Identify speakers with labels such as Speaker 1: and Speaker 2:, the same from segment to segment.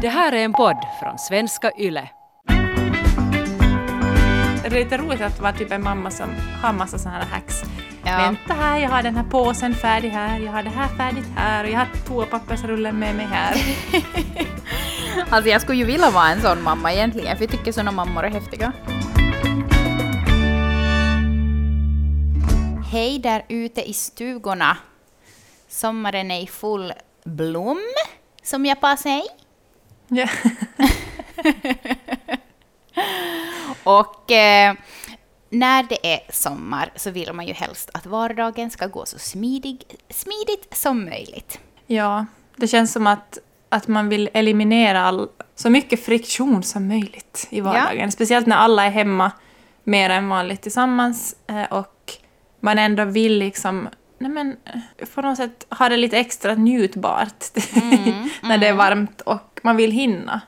Speaker 1: Det här är en podd från svenska YLE.
Speaker 2: Det är lite roligt att vara typ en mamma som har massa sådana här hacks.
Speaker 3: Ja.
Speaker 2: Vänta här, jag har den här påsen färdig här, jag har det här färdigt här och jag har toapappersrullen med mig här.
Speaker 3: Alltså jag skulle ju vilja vara en sån mamma egentligen, för jag tycker såna mammor är häftiga. Hej där ute i stugorna. Sommaren är i full blom, som jag bara säger.
Speaker 2: Ja.
Speaker 3: Och eh, när det är sommar så vill man ju helst att vardagen ska gå så smidig, smidigt som möjligt.
Speaker 2: ja, det känns som att, att man vill eliminera all, så mycket friktion som möjligt i vardagen. Speciellt när alla är hemma mer än vanligt tillsammans eh, och man ändå vill liksom Nej men, eh, på något sätt ha det lite extra njutbart när det är varmt och man vill hinna.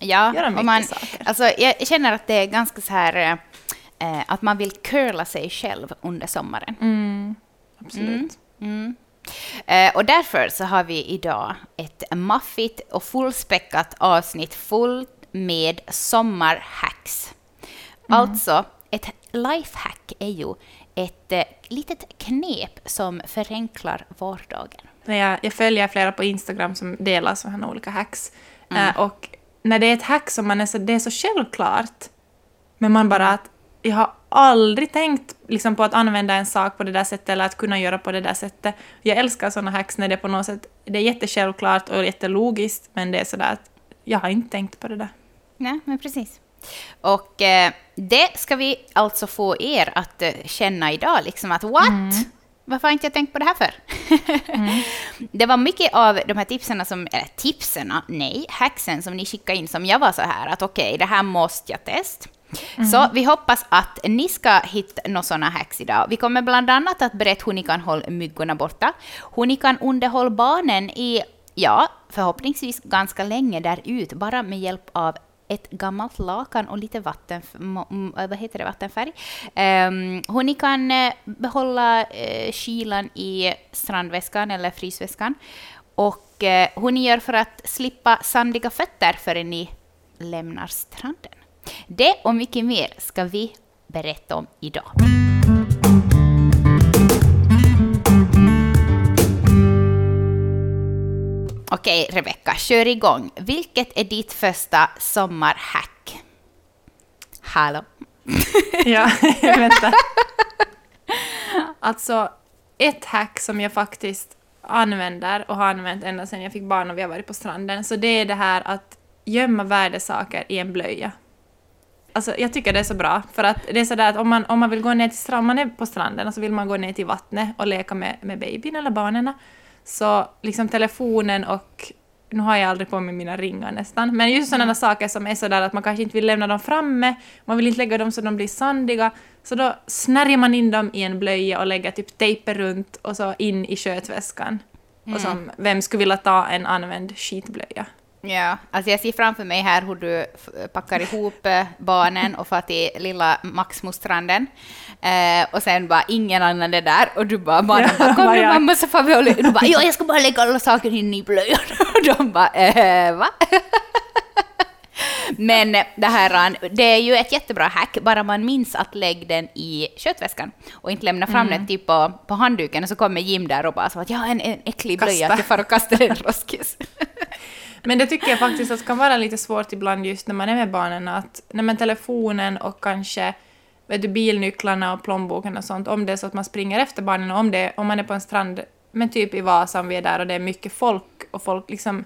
Speaker 3: Ja,
Speaker 2: Göra mycket
Speaker 3: man,
Speaker 2: saker.
Speaker 3: Alltså, jag känner att det är ganska så här eh, att man vill curla sig själv under sommaren.
Speaker 2: Mm, absolut.
Speaker 3: Mm. Eh, och därför så har vi idag ett maffigt och fullspäckat avsnitt fullt med sommarhacks.
Speaker 2: Mm.
Speaker 3: Alltså, ett lifehack är ju ett eh, litet knep som förenklar vardagen.
Speaker 2: När jag, jag följer flera på Instagram som delar sådana olika hacks. Eh, och när det är ett hack som man är så, det är så självklart, men man bara att jag har aldrig tänkt liksom, på att använda en sak på det där sättet eller att kunna göra på det där sättet. Jag älskar sådana hacks när det på något sätt, det är jättesjälvklart och jättelogiskt, men det är sådär att jag har inte tänkt på det där.
Speaker 3: Nej, men precis. Och eh, det ska vi alltså få er att eh, känna idag, liksom att what? Varför har inte jag tänkt på det här för? Det var mycket av de här tipsen som, eller tipsen, nej, hacksen som ni skickade in som jag var så här att okej, det här måste jag testa. Så vi hoppas att ni ska hitta några sådana hacks idag. Vi kommer bland annat att berätta hur ni kan hålla myggorna borta, hur ni kan underhålla barnen i, ja, förhoppningsvis ganska länge där ut, bara med hjälp av ett gammalt lakan och lite vatten, vad heter det, vattenfärg. Um, hur ni kan eh, behålla uh, kylan i strandväskan eller frysväskan. Och eh, hur ni gör för att slippa sandiga fötter förrän ni lämnar stranden. Det och mycket mer ska vi berätta om idag. Okej, Rebecka, kör igång. Vilket är ditt första sommarhack? Hallå?
Speaker 2: Ja, vänta. Alltså, ett hack som jag faktiskt använder och har använt ända sedan jag fick barn och vi har varit på stranden, så det är det här att gömma värdesaker i en blöja. Alltså, jag tycker det är så bra, för att det är sådär att om man, om man vill gå ner till stranden, man är på stranden och så vill man gå ner till vattnet och leka med, med babyn eller barnen, så liksom telefonen och nu har jag aldrig på mig mina ringar nästan, men just sådana saker som är sådär att man kanske inte vill lämna dem framme, man vill inte lägga dem så de blir sandiga, så då snärjer man in dem i en blöja och lägger typ tejper runt och så in i skötväskan. Och som, vem skulle vilja ta en använd skitblöja?
Speaker 3: Ja, alltså jag ser framför mig här hur du packar ihop eh, barnen och far till lilla Maxmostranden. Eh, och sen bara ingen annan är där och du bara, barnen bara kom nu mamma så får vi och le-" Du bara ja, jag ska bara lägga alla saker in i blöjan. Och de bara eh, va? Men eh, det här, det är ju ett jättebra hack, bara man minns att lägga den i köttväskan och inte lämna fram den typ på, på handduken och så kommer Jim där och bara så att jag har en, en äcklig blöja, att jag far och kastar den roskis.
Speaker 2: Men det tycker jag faktiskt att kan vara lite svårt ibland just när man är med barnen att när man telefonen och kanske vet du, bilnycklarna och plånboken och sånt, om det är så att man springer efter barnen och om, det, om man är på en strand, men typ i Vasa om vi är där och det är mycket folk och folk liksom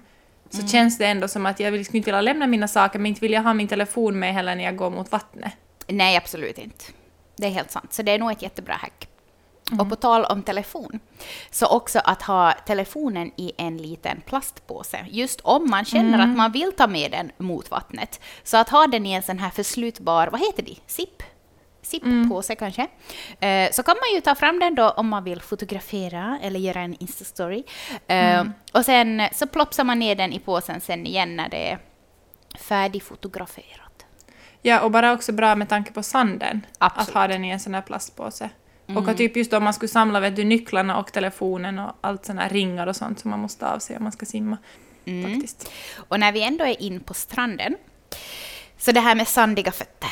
Speaker 2: så känns det ändå som att jag vill- skulle inte vilja lämna mina saker men inte vill jag ha min telefon med heller när jag går mot vattnet.
Speaker 3: Nej, absolut inte. Det är helt sant. Så det är nog ett jättebra hack. Och på tal om telefon, så också att ha telefonen i en liten plastpåse. Just om man känner att man vill ta med den mot vattnet. Så att ha den i en sån här förslutbar, vad heter det? Zip? Zip-påse kanske. Eh, så kan man ju ta fram den då om man vill fotografera eller göra en Insta-story. Eh, Och sen så plopsar man ner den i påsen sen igen när det är färdigfotograferat.
Speaker 2: Ja, och bara också bra med tanke på sanden.
Speaker 3: Absolut.
Speaker 2: Att ha den i en sån här plastpåse. Och att typ just om man skulle samla vet du, nycklarna och telefonen och allt här ringar och sånt som man måste av sig om man ska simma. faktiskt.
Speaker 3: Och när vi ändå är in på stranden, så det här med sandiga fötter.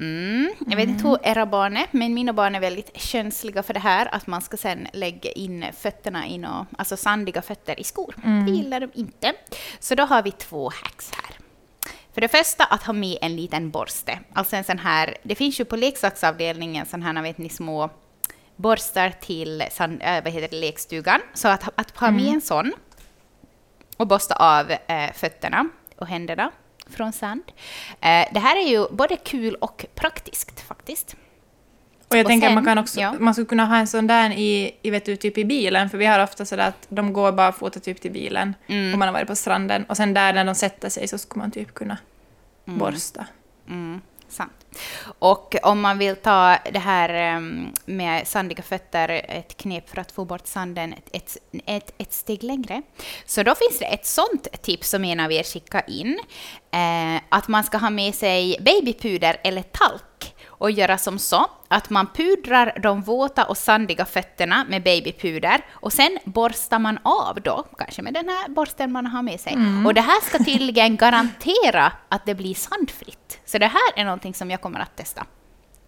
Speaker 3: Mm. Jag vet inte hur era barn är, men mina barn är väldigt känsliga för det här, att man ska sen lägga in fötterna i nå, alltså sandiga fötter i skor. Det gillar de inte. Så då har vi två hacks här. För det första att ha med en liten borste. Alltså en sån här, det finns ju på leksaksavdelningen sån här, vet ni, små borstar till sand, äh, vad heter det, lekstugan. Så att, att ha med en sån och borsta av eh, fötterna och händerna från sand. Eh, det här är ju både kul och praktiskt faktiskt.
Speaker 2: Och jag
Speaker 3: Och
Speaker 2: tänker att
Speaker 3: sen-
Speaker 2: man kan också,
Speaker 3: ja.
Speaker 2: man skulle kunna ha en sån där i, i, vet du, typ i bilen, för vi har ofta sådär att de går barfota typ till bilen,
Speaker 3: Mm.
Speaker 2: man har varit på stranden, och sen där när de sätter sig så skulle man typ kunna borsta.
Speaker 3: Mm, sant. Och om man vill ta det här em, med sandiga fötter, ett knep för att få bort sanden ett, ett, ett, steg längre, så då finns det ett sånt tips som en av er skickar in, eh, att man ska ha med sig babypuder eller talk och göra som så att man pudrar de våta och sandiga fötterna med babypuder och sen borstar man av då, kanske med den här borsten man har med sig. Och det här ska tydligen garantera att det blir sandfritt. Så det här är någonting som jag kommer att testa.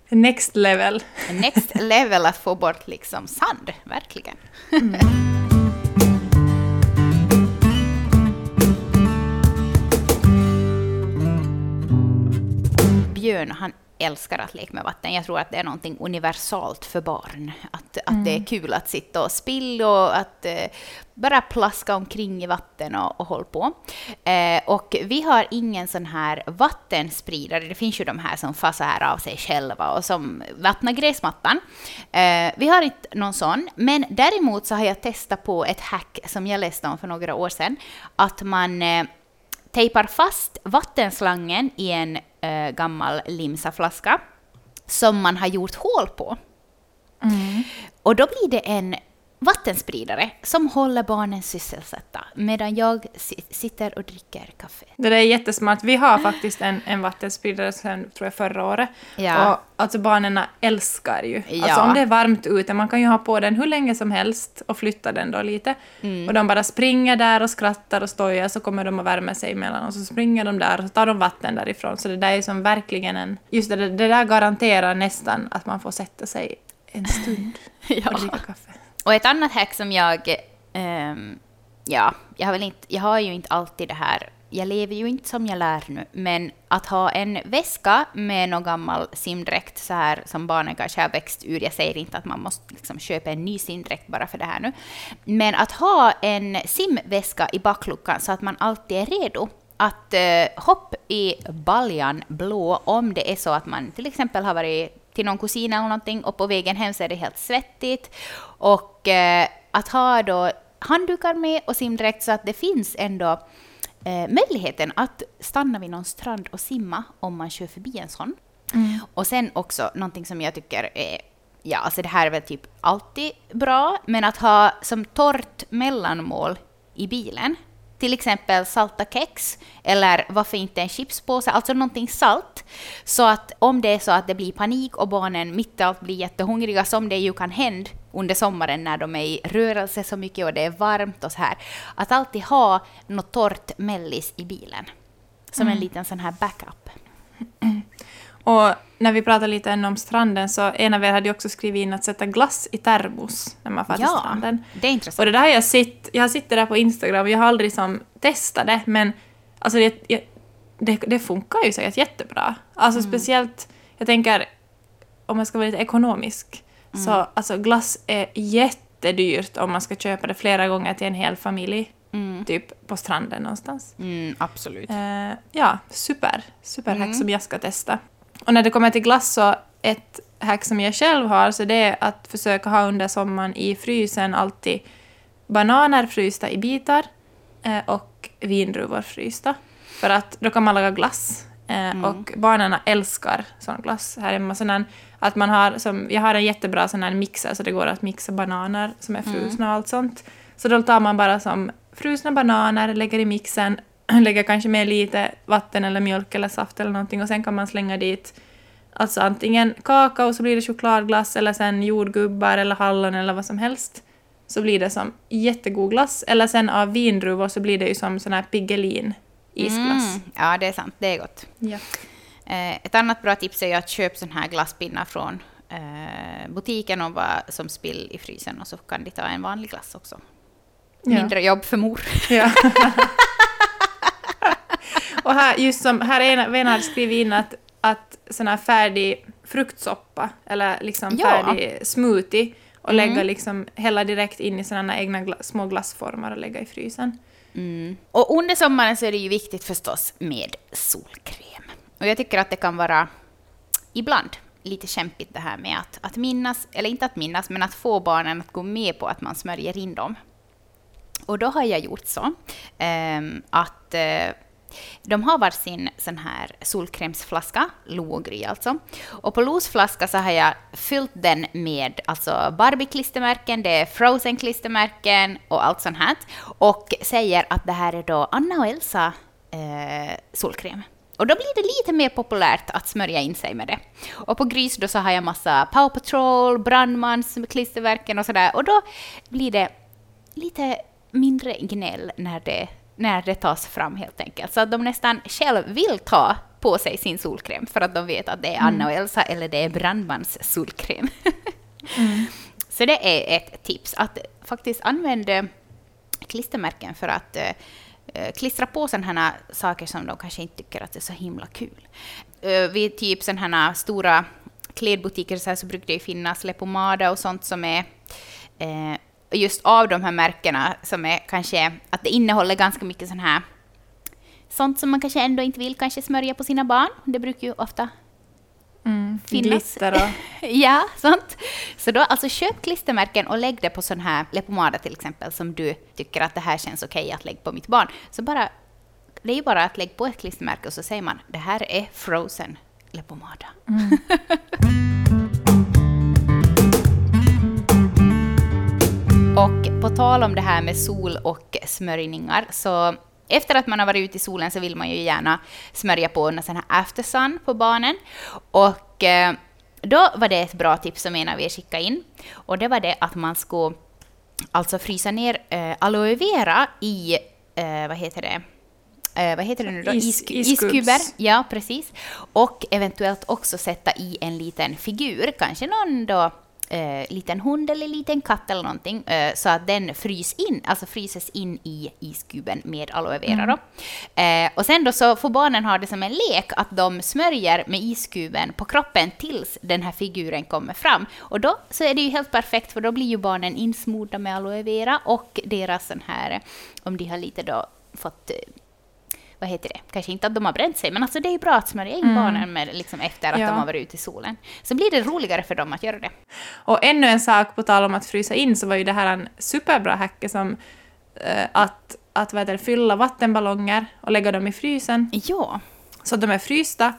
Speaker 2: Next level.
Speaker 3: Next level att få bort liksom sand, verkligen. Björn, han älskar att leka med vatten. Jag tror att det är någonting universalt för barn. Att, att det är kul att sitta och spilla och att eh, bara plaska omkring i vatten och, och hålla på. Eh, och vi har ingen sån här vattenspridare. Det finns ju de här som här av sig själva och som vattnar gräsmattan. Eh, vi har inte någon sån, men däremot så har jag testat på ett hack som jag läste om för några år sedan. Att man eh, tejpar fast vattenslangen i en eh, gammal limsaflaska som man har gjort hål på. Och då blir det en vattenspridare som håller barnen sysselsatta medan jag si- sitter och dricker kaffe.
Speaker 2: Det där är jättesmart. Vi har faktiskt en, en vattenspridare sen, tror jag, förra året.
Speaker 3: Ja.
Speaker 2: Och alltså barnen älskar ju.
Speaker 3: Ja.
Speaker 2: Alltså om det är varmt ute, man kan ju ha på den hur länge som helst och flytta den då lite.
Speaker 3: Mm.
Speaker 2: Och de bara springer där och skrattar och stojar, så kommer de att värma sig emellan och så springer de där och så tar de vatten därifrån. Så det där är som verkligen en... Just det, det där garanterar nästan att man får sätta sig en stund och dricka kaffe.
Speaker 3: Och ett annat hack som jag... Um, ja, jag har, väl inte, jag har ju inte alltid det här... Jag lever ju inte som jag lär nu, men att ha en väska med någon gammal simdräkt så här som barnen kanske har växt ur. Jag säger inte att man måste liksom köpa en ny simdräkt bara för det här nu. Men att ha en simväska i bakluckan så att man alltid är redo att eh, hoppa i baljan blå om det är så att man till exempel har varit till någon kusin eller någonting och på vägen hem så är det helt svettigt. Och eh, att ha då handdukar med och simdräkt så att det finns ändå eh, möjligheten att stanna vid någon strand och simma om man kör förbi en sån. Och sen också någonting som jag tycker är Ja, alltså det här är väl typ alltid bra, men att ha som torrt mellanmål i bilen, till exempel salta kex, eller varför inte en chipspåse, alltså någonting salt, så att om det är så att det blir panik och barnen mitt i allt blir jättehungriga, som det ju kan hända under sommaren när de är i rörelse så mycket och det är varmt och så här, att alltid ha något torrt mellis i bilen. Som en liten sån här backup.
Speaker 2: Och när vi pratade lite ännu om stranden så en av er hade ju också skrivit in att sätta glass i termos när man far till
Speaker 3: Ja,
Speaker 2: stranden.
Speaker 3: det är intressant.
Speaker 2: Och det där har jag sett, jag har sett det där på Instagram och jag har aldrig som testat det men alltså det, jag, det, det funkar ju säkert jättebra. Alltså
Speaker 3: Mm.
Speaker 2: speciellt, jag tänker om man ska vara lite ekonomisk
Speaker 3: Mm.
Speaker 2: så alltså glass är jättedyrt om man ska köpa det flera gånger till en hel familj. Typ på stranden någonstans.
Speaker 3: Mm, absolut.
Speaker 2: Eh, ja, super. Superhack som jag ska testa. Och när det kommer till glass så ett hack som jag själv har så det är att försöka ha under sommaren i frysen alltid bananer frysta i bitar eh, och vindruvor frysta. För att då kan man laga glass. Eh, Och barnen älskar sån glass här hemma. Sån här, att man har, som, jag har en jättebra sån här mixer så det går att mixa bananer som är frusna och allt sånt. Så då tar man bara som frusna bananer, lägger i mixen, lägger kanske med lite vatten eller mjölk eller saft eller någonting och sen kan man slänga dit alltså antingen kakao så blir det chokladglass eller sen jordgubbar eller hallon eller vad som helst. så blir det som jättegod glass. Eller sen av vindruvor så blir det ju som sån här Piggelin isglass.
Speaker 3: Mm, ja, det är sant. Det är gott.
Speaker 2: Ja.
Speaker 3: Eh, ett annat bra tips är ju att köpa sån här glasspinnar från eh, butiken och bara som spill i frysen och så kan de ta en vanlig glass också.
Speaker 2: Ja.
Speaker 3: Mindre jobb för mor.
Speaker 2: Ja. och här, just som, här är en, en hade skrivit in att, att sån här färdig fruktsoppa, eller liksom
Speaker 3: Ja.
Speaker 2: färdig smoothie, och
Speaker 3: Mm.
Speaker 2: lägga liksom, hälla direkt in i sådana egna gla, små glassformar och lägga i frysen.
Speaker 3: Mm. Och under sommaren så är det ju viktigt förstås med solkräm. Och jag tycker att det kan vara ibland lite kämpigt det här med att, att minnas, eller inte att minnas, men att få barnen att gå med på att man smörjer in dem. Och då har jag gjort så ehm, att eh, de har varsin sån här solkrämsflaska, Lo och Gry alltså. Och på Los flaska så har jag fyllt den med alltså Barbie-klistermärken, det är Frozen-klistermärken och allt sånt här. Och säger att det här är då Anna och Elsa eh, solkräm. Och då blir det lite mer populärt att smörja in sig med det. Och på Grys då så har jag massa Power Patrol, Brandmans klistermärken och sådär. Och då blir det lite mindre gnäll när det, när det tas fram helt enkelt. Så att de nästan själv vill ta på sig sin solkräm för att de vet att det är Anna och Elsa eller det är Brandmans solkräm. Så det är ett tips, att faktiskt använda klistermärken för att eh, eh, klistra på sådana här saker som de kanske inte tycker att det är så himla kul. Uh, vid typ sådana här stora klädbutiker så, här så brukar det finnas Lepomada och sånt som är eh, just av de här märkena som är kanske att det innehåller ganska mycket sån här sånt som man kanske ändå inte vill kanske smörja på sina barn. Det brukar ju ofta
Speaker 2: Mm.
Speaker 3: Finnas.
Speaker 2: Glitter och...
Speaker 3: Ja, sant. Så då alltså köp klistermärken och lägg det på sån här läppomada till exempel som du tycker att det här känns okej att lägga på mitt barn. Så bara, det är ju bara att lägga på ett klistermärke och så säger man det här är frozen läppomada. Och på tal om det här med sol och smörjningar, så efter att man har varit ute i solen så vill man ju gärna smörja på en sån här aftersun på barnen. Och eh, då var det ett bra tips som en av er skickade in. Och det var det att man skulle alltså frysa ner eh, aloe vera i, eh, vad heter det, eh, vad heter det nu då?
Speaker 2: Is-
Speaker 3: iskuber. Ja, precis. Och eventuellt också sätta i en liten figur, kanske någon då eh, liten hund eller liten katt eller någonting, eh, så att den frys in, alltså fryses in i iskuben med aloe vera. Då. Eh, och sen då så får barnen ha det som en lek, att de smörjer med iskuben på kroppen tills den här figuren kommer fram. Och då så är det ju helt perfekt, för då blir ju barnen insmorda med aloe vera och deras sån här, om de har lite då fått eh, vad heter det, kanske inte att de har bränt sig, men alltså det är bra att smörja in barnen med, liksom efter att
Speaker 2: Ja.
Speaker 3: de har varit ute i solen. Så blir det roligare för dem att göra det.
Speaker 2: Och ännu en sak på tal om att frysa in så var ju det här en superbra hacke som eh, att, att vad heter fylla vattenballonger och lägga dem i frysen
Speaker 3: Ja,
Speaker 2: så att de är frysta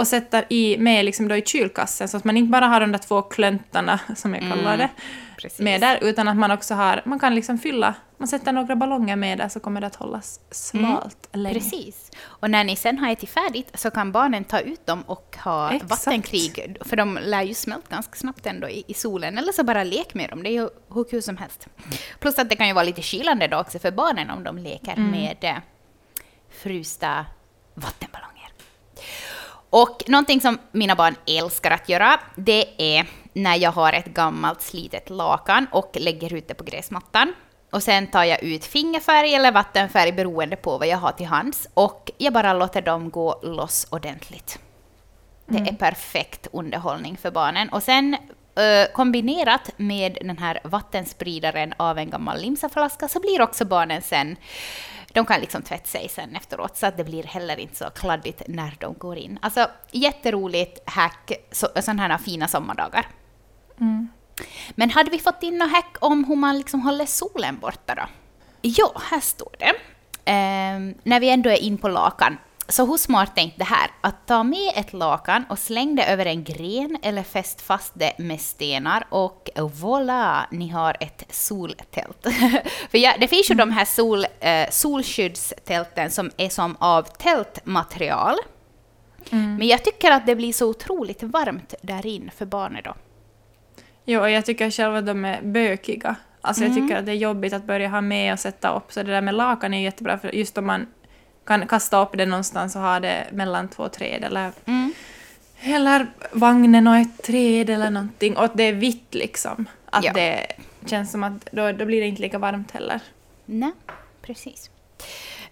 Speaker 2: och sätta i med liksom då i kylkassen så att man inte bara har de där två klöntarna som jag kallar det
Speaker 3: precis.
Speaker 2: med där utan att man också har, man kan liksom fylla, man sätter några ballonger med där så kommer det att hållas smalt länge.
Speaker 3: Precis. Och när ni sen har ätit färdigt så kan barnen ta ut dem och ha
Speaker 2: Exakt.
Speaker 3: vattenkrig, för de lär ju smälta ganska snabbt ändå i, i solen, eller så bara lek med dem, det är ju hur kul som helst. Plus att det kan ju vara lite kylande då också för barnen om de leker med eh, frysta vattenballonger. Och någonting som mina barn älskar att göra, det är när jag har ett gammalt slitet lakan och lägger ut det på gräsmattan. Och sen tar jag ut fingerfärg eller vattenfärg beroende på vad jag har till hands och jag bara låter dem gå loss ordentligt. Det är perfekt underhållning för barnen. Och sen eh, kombinerat med den här vattenspridaren av en gammal limsaflaska så blir också barnen sen de kan liksom tvätta sig sen efteråt så att det blir heller inte så kladdigt när de går in. Alltså jätteroligt hack så, sådana här fina sommardagar. Men hade vi fått in något hack om hur man liksom håller solen borta då? Ja, här står det. Ehm, när vi ändå är in på lakan. Så hur smart tänkt det här? Att ta med ett lakan och släng det över en gren eller fäst fast det med stenar och voilà, ni har ett soltält. För ja, det finns ju de här sol, eh, solskyddstälten som är som av tältmaterial. Men jag tycker att det blir så otroligt varmt där in för barnen då.
Speaker 2: Jo, och jag tycker själv att de är bökiga. Alltså jag tycker att det är jobbigt att börja ha med och sätta upp, så det där med lakan är jättebra, för just om man kan kasta upp det någonstans och ha det mellan två träd eller,
Speaker 3: Mm.
Speaker 2: eller vagnen och ett träd eller någonting, och att det är vitt liksom. Att
Speaker 3: Ja.
Speaker 2: det känns som att då, då blir det inte lika varmt heller.
Speaker 3: Nej, precis.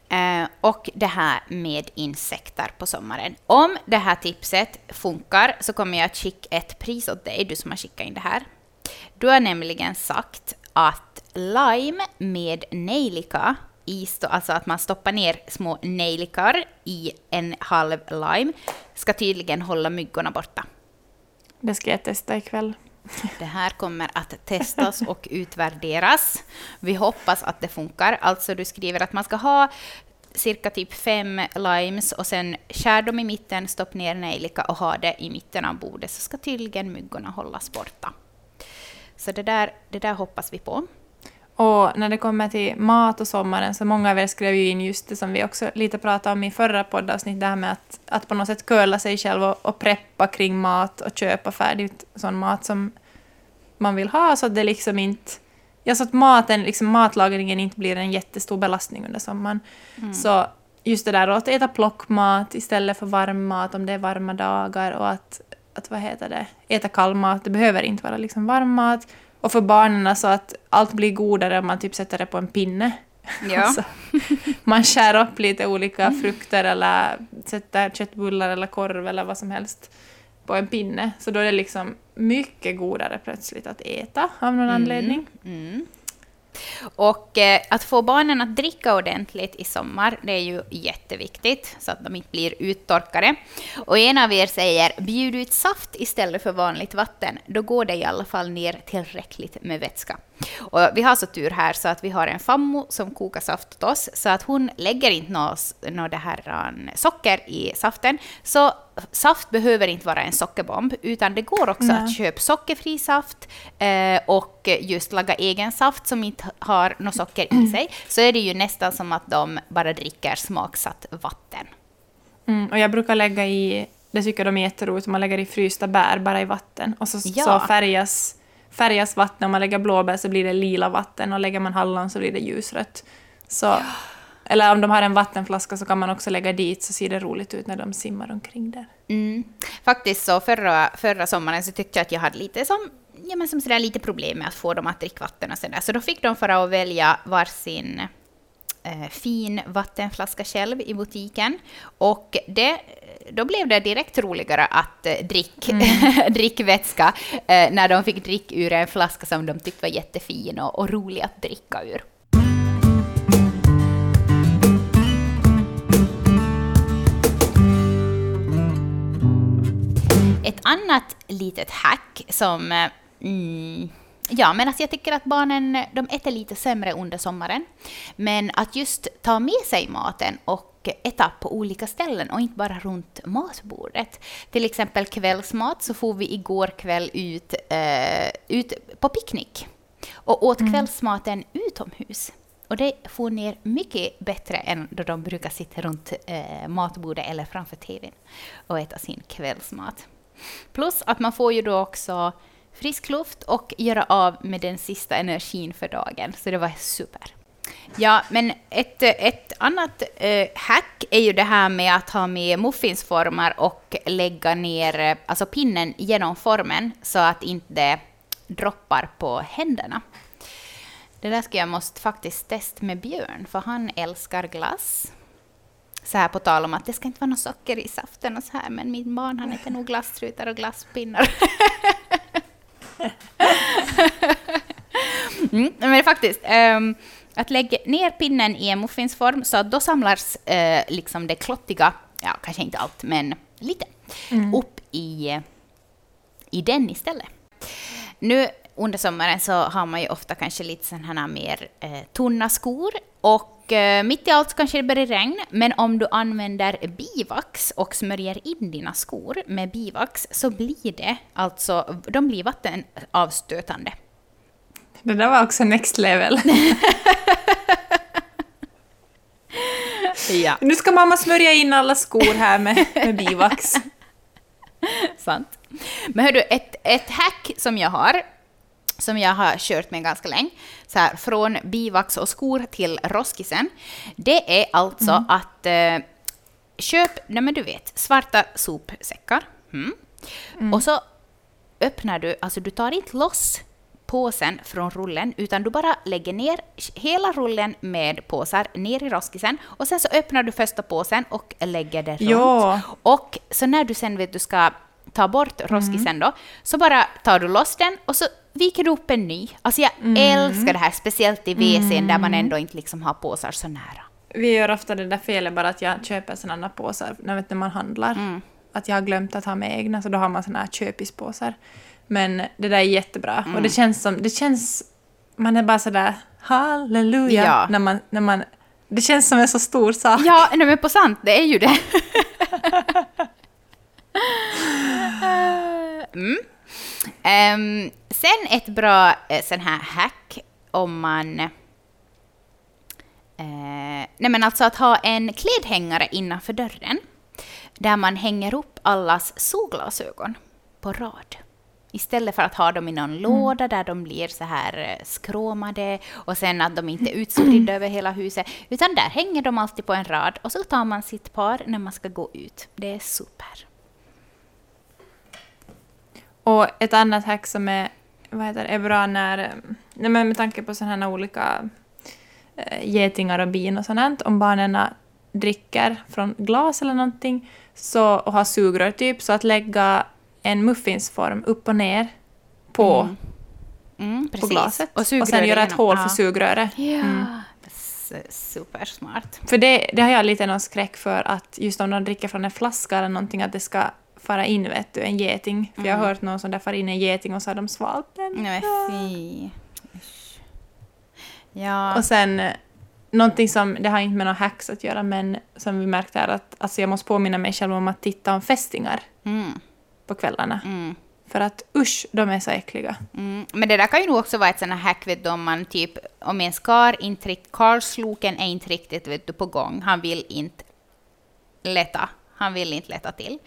Speaker 3: Eh, och det här med insekter på sommaren. Om det här tipset funkar så kommer jag att skicka ett pris åt dig, du som har skickat in det här. Du har nämligen sagt att lime med nejlika, i sto- alltså att man stoppar ner små nejlikar i en halv lime, ska tydligen hålla myggorna borta.
Speaker 2: Det ska jag testa ikväll.
Speaker 3: Det här kommer att testas och utvärderas. Vi hoppas att det funkar. Alltså du skriver att man ska ha cirka typ fem limes och sen skär dem i mitten, stopp ner nejlika och ha det i mitten av bordet så ska tydligen myggorna hållas borta. Så det där, det där hoppas vi på.
Speaker 2: Och när det kommer till mat och sommaren så många av er skrev ju in just det som vi också lite pratade om i förra poddavsnitt, det här med att, att på något sätt curla sig själv och, och preppa kring mat och köpa färdigt sån mat som man vill ha så att det liksom inte... Ja, så att maten, liksom matlagringen inte blir en jättestor belastning under sommaren. Så just det där att äta plockmat istället för varm mat om det är varma dagar och att, att vad heter det, äta kall mat. Det behöver inte vara liksom varm mat. Och för barnen så att allt blir godare om man typ sätter det på en pinne.
Speaker 3: Ja.
Speaker 2: Alltså, man skär upp lite olika frukter eller sätter köttbullar eller korv eller vad som helst på en pinne. Så då är det liksom mycket godare plötsligt att äta av någon anledning.
Speaker 3: Mm. Och eh, att få barnen att dricka ordentligt i sommar, det är ju jätteviktigt, så att de inte blir uttorkade. Och en av er säger, bjud ut saft istället för vanligt vatten, då går det i alla fall ner tillräckligt med vätska. Och vi har så tur här så att vi har en fammo som kokar saft åt oss, så att hon lägger inte något, något det här, um, socker i saften. Så saft behöver inte vara en sockerbomb, utan det går också
Speaker 2: Nej.
Speaker 3: att köpa sockerfri saft eh, och just laga egen saft som inte har något socker i sig, så är det ju nästan som att de bara dricker smaksatt vatten.
Speaker 2: Mm, och jag brukar lägga i, det tycker de är jätteroligt, man lägger i frysta bär bara i vatten. Och så,
Speaker 3: Ja.
Speaker 2: så färgas, färgas vatten, om man lägger blåbär så blir det lila vatten och lägger man hallon så blir det ljusrött. Så, Eller om de har en vattenflaska så kan man också lägga dit så ser det roligt ut när de simmar omkring där.
Speaker 3: Mm. Faktiskt så förra, förra sommaren så tyckte jag att jag hade lite som, ja, men som sådär lite problem med att få dem att dricka vatten och sådär. Så då fick de för att välja varsin eh, fin vattenflaska själv i butiken. Och det, då blev det direkt roligare att eh, drick, drick vätska eh, när de fick dricka ur en flaska som de tyckte var jättefin och, och rolig att dricka ur. Ett annat litet hack som... eh, Mm, ja, men alltså jag tycker att barnen de äter lite sämre under sommaren. Men att just ta med sig maten och äta på olika ställen och inte bara runt matbordet. Till exempel kvällsmat så får vi igår kväll ut, eh, ut på picknick och åt kvällsmaten utomhus. Och det får ner mycket bättre än då de brukar sitta runt eh, matbordet eller framför TVn och äta sin kvällsmat. Plus att man får ju då också frisk luft och göra av med den sista energin för dagen. Så det var super. Ja, men ett, ett annat eh, hack är ju det här med att ha med muffinsformar och lägga ner eh, alltså pinnen genom formen så att inte droppar på händerna. Det där ska jag måste faktiskt testa med Björn, för han älskar glass. Så här på tal om att det ska inte vara något socker i saften och så här, men min barn han äter nog glasstrutar och glasspinnar. mm, men faktiskt, ehm, att lägga ner pinnen i en muffinsform så då samlas eh, liksom det klottiga, ja kanske inte allt, men lite, upp i, i den istället. Nu under sommaren så har man ju ofta kanske lite sådana här mer eh, tunna skor och eh, mitt i allt kanske det börjar regna, men om du använder bivax och smörjer in dina skor med bivax så blir det alltså, de blir vattenavstötande.
Speaker 2: Det där var också next level.
Speaker 3: Ja.
Speaker 2: nu ska mamma smörja in alla skor här med, med bivax.
Speaker 3: Sant. Men hördu, ett, ett hack som jag har, som jag har kört med ganska länge, så här, från bivax och skor till roskisen, det är alltså
Speaker 2: Mm.
Speaker 3: att eh, köp, nej men du vet, svarta sopsäckar. Mm. Och så öppnar du, alltså du tar inte loss påsen från rullen, utan du bara lägger ner hela rullen med påsar ner i roskisen och sen så öppnar du första påsen och lägger det runt.
Speaker 2: Ja.
Speaker 3: Och så när du sen vet du ska ta bort roskisen då, så bara tar du loss den och så viker upp en ny. Alltså jag älskar det här, speciellt i WC'n där man ändå inte liksom har påsar så nära.
Speaker 2: Vi gör ofta det där felet bara att jag köper sådana påsar när, man handlar.
Speaker 3: Mm.
Speaker 2: Att jag har glömt att ha med egna, så då har man såna här köpispåsar. Men det där är jättebra.
Speaker 3: Mm.
Speaker 2: Och det känns som... Det känns... Man är bara sådär halleluja
Speaker 3: Ja.
Speaker 2: när, man, när man... Det känns som en så stor sak.
Speaker 3: Ja, nej, men på sant, det är ju det. mm. Ehm, sen ett bra eh, sån här hack om man... Eh, nej men alltså att ha en klädhängare innanför dörren där man hänger upp allas solglasögon på rad. Istället för att ha dem i någon låda där de blir så här eh, skråmade och sen att de inte är utspridda över hela huset. Utan där hänger de alltid på en rad och så tar man sitt par när man ska gå ut. Det är super.
Speaker 2: Och ett annat hack som är, vad heter, är bra när, eh, nej men med tanke på sådana här olika eh, getingar och bin och sånt, om barnen dricker från glas eller någonting så, och har sugrör typ, så att lägga en muffinsform upp och ner på,
Speaker 3: Mm,
Speaker 2: på
Speaker 3: precis.
Speaker 2: glaset och,
Speaker 3: sugrör
Speaker 2: sen göra ett hål för sugröret.
Speaker 3: Ja, s- supersmart.
Speaker 2: För det, det har jag lite någon skräck för att just om de dricker från en flaska eller någonting att det ska fara in vet du, en geting. För jag har hört någon som där far in en geting och så har de svalt den.
Speaker 3: Nej fy. Ja.
Speaker 2: Och sen eh, någonting som, det har inte med några hacks att göra, men som vi märkte är att alltså jag måste påminna mig själv om att titta om fästingar
Speaker 3: Mm,
Speaker 2: på kvällarna.
Speaker 3: mm.
Speaker 2: För att usch, de är så äckliga.
Speaker 3: Mm, men det där kan ju nog också vara ett sånt här hack, vet du, om man typ, om en skar inte rikt, Karlsloken är inte riktigt vet du, på gång, han vill inte lätta, han vill inte lätta till.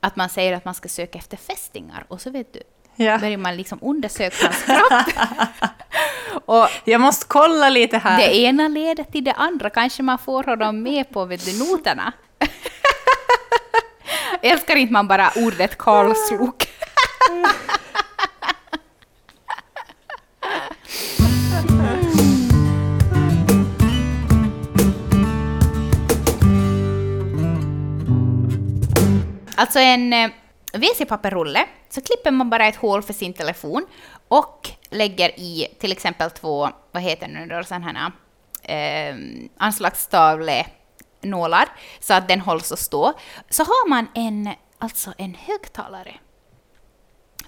Speaker 3: Att man säger att man ska söka efter fästingar och så vet du,
Speaker 2: Ja.
Speaker 3: börjar man liksom undersöka hans kropp. och
Speaker 2: Jag måste kolla lite här.
Speaker 3: det ena leder till det andra, kanske man får honom med på vet du, noterna. Älskar inte man bara ordet Karlslok? Alltså en eh, WC-papperrulle, så klipper man bara ett hål för sin telefon och lägger i till exempel två, vad heter det nu då, sådana här eh, anslagstavlenålar så att den hålls att stå. Så har man en, alltså en högtalare.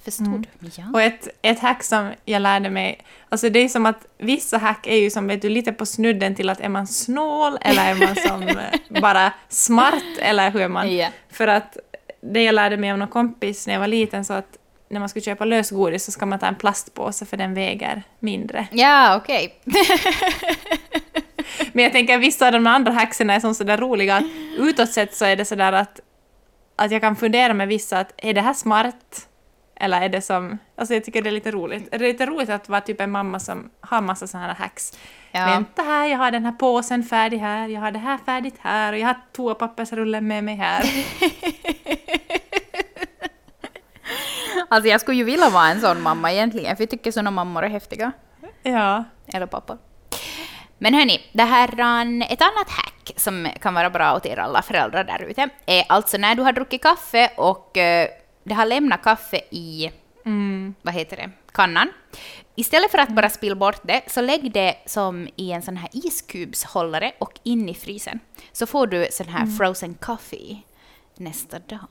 Speaker 3: Förstår du? Ja.
Speaker 2: Och ett, ett hack som jag lärde mig, alltså det är som att vissa hack är ju som vet du lite på snudden till att är man snål eller är man som eh, bara smart eller hur är man?
Speaker 3: Ja.
Speaker 2: För att det jag lärde mig av någon kompis när jag var liten så att när man ska köpa lösgodis så ska man ta en plastpåse för den väger mindre.
Speaker 3: Ja, okej.
Speaker 2: Men jag tänker vissa av de andra hacksen är som sådär roliga att utåt sett så är det sådär att, att jag kan fundera med vissa att är det här smart? Eller är det som... Alltså jag tycker det är lite roligt. Är det lite roligt att vara typ en mamma som har massa sådana här hacks?
Speaker 3: Ja.
Speaker 2: Vänta här, jag har den här påsen färdig här, jag har det här färdigt här och jag har toapappersrullen med mig här.
Speaker 3: Alltså jag skulle ju vilja vara en sån mamma egentligen, för jag tycker såna mammor är häftiga.
Speaker 2: Ja.
Speaker 3: Eller pappa. Men hörni, det här, an- ett annat hack som kan vara bra åt er alla föräldrar där ute är alltså när du har druckit kaffe och eh, det har lämnat kaffe i,
Speaker 2: Mm.
Speaker 3: vad heter det, kannan. Istället för att bara spilla bort det, så lägg det som i en sån här iskubshållare och in i frysen. Så får du sån här frozen coffee nästa dag.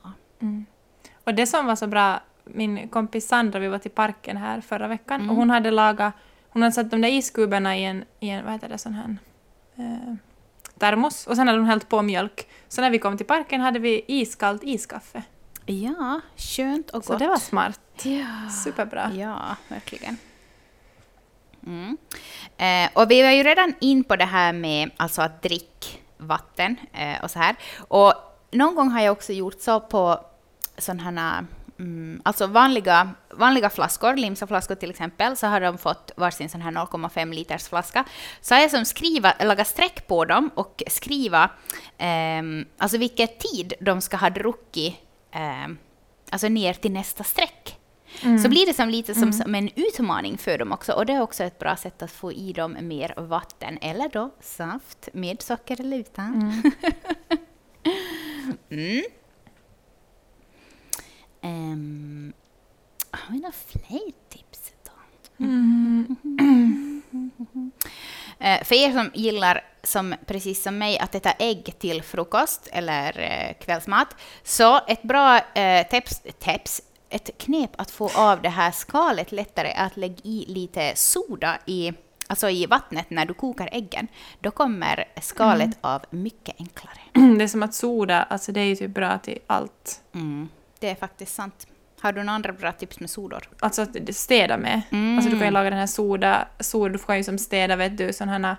Speaker 2: Och det som var så bra, min kompis Sandra, vi var till parken här förra veckan och hon hade lagat, hon hade satt de där iskuberna i en, i en vad heter det, sån här eh, termos och sen hade hon hällt på mjölk. Så när vi kom till parken hade vi iskallt iskaffe.
Speaker 3: Ja, skönt och
Speaker 2: Så
Speaker 3: gott.
Speaker 2: det var smart.
Speaker 3: Ja.
Speaker 2: Superbra.
Speaker 3: Ja, verkligen. Mm. Eh, och vi var ju redan in på det här med alltså att drick vatten eh, och så här. Och någon gång har jag också gjort så på sådana här mm, alltså vanliga, vanliga flaskor, limsaflaskor till exempel, så har de fått varsin sån här 0,5 liters flaska. Så har jag som skriva, laga streck på dem och skriva eh, alltså vilken tid de ska ha druckit eh, alltså ner till nästa streck. Mm. Så blir det som lite som, mm. som, en utmaning för dem också. Och det är också ett bra sätt att få i dem mer vatten, eller då saft med socker eller utan. Um, har vi några fler tips? Då? Mm. uh, för er som gillar, som, precis som mig, att äta ägg till frukost eller uh, kvällsmat, så ett bra uh, tips, tips ett knep att få av det här skalet lättare är att lägga i lite soda i, alltså i vattnet när du kokar äggen. Då kommer skalet mm. av mycket enklare.
Speaker 2: Det är som att soda, alltså det är ju typ bra till allt.
Speaker 3: Mm. Det är faktiskt sant. Har du några andra bra tips med sodor?
Speaker 2: Alltså att städa med. Mm. Alltså du kan ju laga den här soda, soda du får ju som städa vet du sådana här,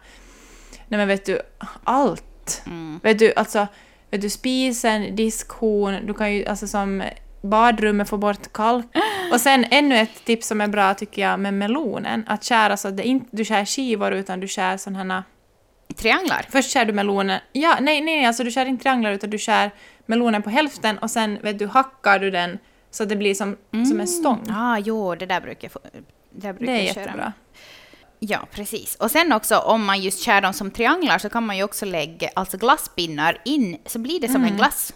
Speaker 2: nej men vet du, allt. Mm. Vet du, alltså, vet du spisen, diskhon, du kan ju alltså som badrummet få bort kalk. Och sen ännu ett tips som är bra tycker jag med melonen, att skära så att det inte, du skär skivor utan du skär sådana här
Speaker 3: Trianglar?
Speaker 2: Först skär du melonen, ja nej nej alltså du skär inte trianglar utan du skär melonen på hälften och sen vet du, hackar du den så att det blir som, mm. som en stång.
Speaker 3: Ah, jo, det där brukar jag, få, det brukar
Speaker 2: det är
Speaker 3: jag
Speaker 2: köra. jättebra.
Speaker 3: Ja, precis. Och sen också om man just skär dem som trianglar så kan man ju också lägga alltså glasspinnar in, så blir det som mm. en glass.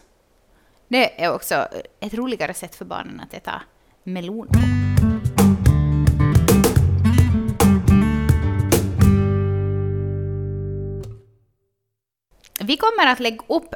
Speaker 3: Det är också ett roligare sätt för barnen att äta melon på. Vi kommer att lägga upp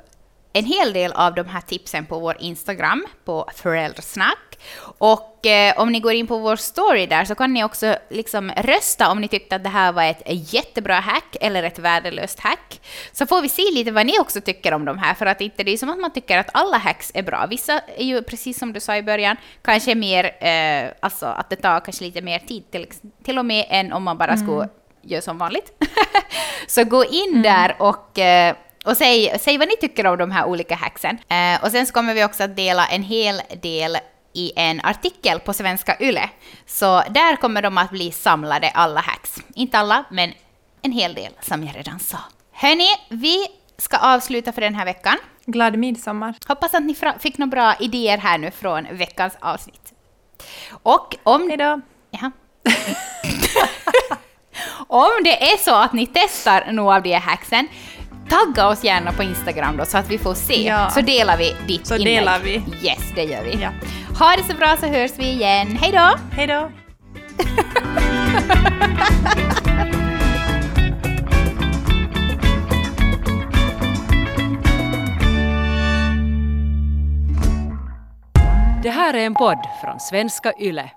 Speaker 3: en hel del av de här tipsen på vår Instagram, på föräldrasnack. Och eh, om ni går in på vår story där så kan ni också liksom rösta om ni tyckte att det här var ett jättebra hack eller ett värdelöst hack. Så får vi se lite vad ni också tycker om de här, för att inte det är som att man tycker att alla hacks är bra. Vissa är ju, precis som du sa i början, kanske mer, eh, alltså att det tar kanske lite mer tid, till, till och med än om man bara mm. skulle göra som vanligt. så gå in mm. där och eh, och säg, säg vad ni tycker om de här olika hacksen. Eh, och sen så kommer vi också att dela en hel del i en artikel på Svenska Yle. Så där kommer de att bli samlade, alla hacks. Inte alla, men en hel del, som jag redan sa. Hörni, vi ska avsluta för den här veckan.
Speaker 2: Glad midsommar.
Speaker 3: Hoppas att ni fick några bra idéer här nu från veckans avsnitt. Och om...
Speaker 2: Hejdå!
Speaker 3: Ja. om det är så att ni testar några av de här hacksen, tagga oss gärna på Instagram då så att vi får se. Ja. Så delar vi ditt
Speaker 2: så
Speaker 3: inlägg.
Speaker 2: delar vi.
Speaker 3: Yes, det gör vi. Ja. Ha det så bra så hörs vi igen. Hej då!
Speaker 2: Hej då!
Speaker 1: Det här är en podd från svenska YLE.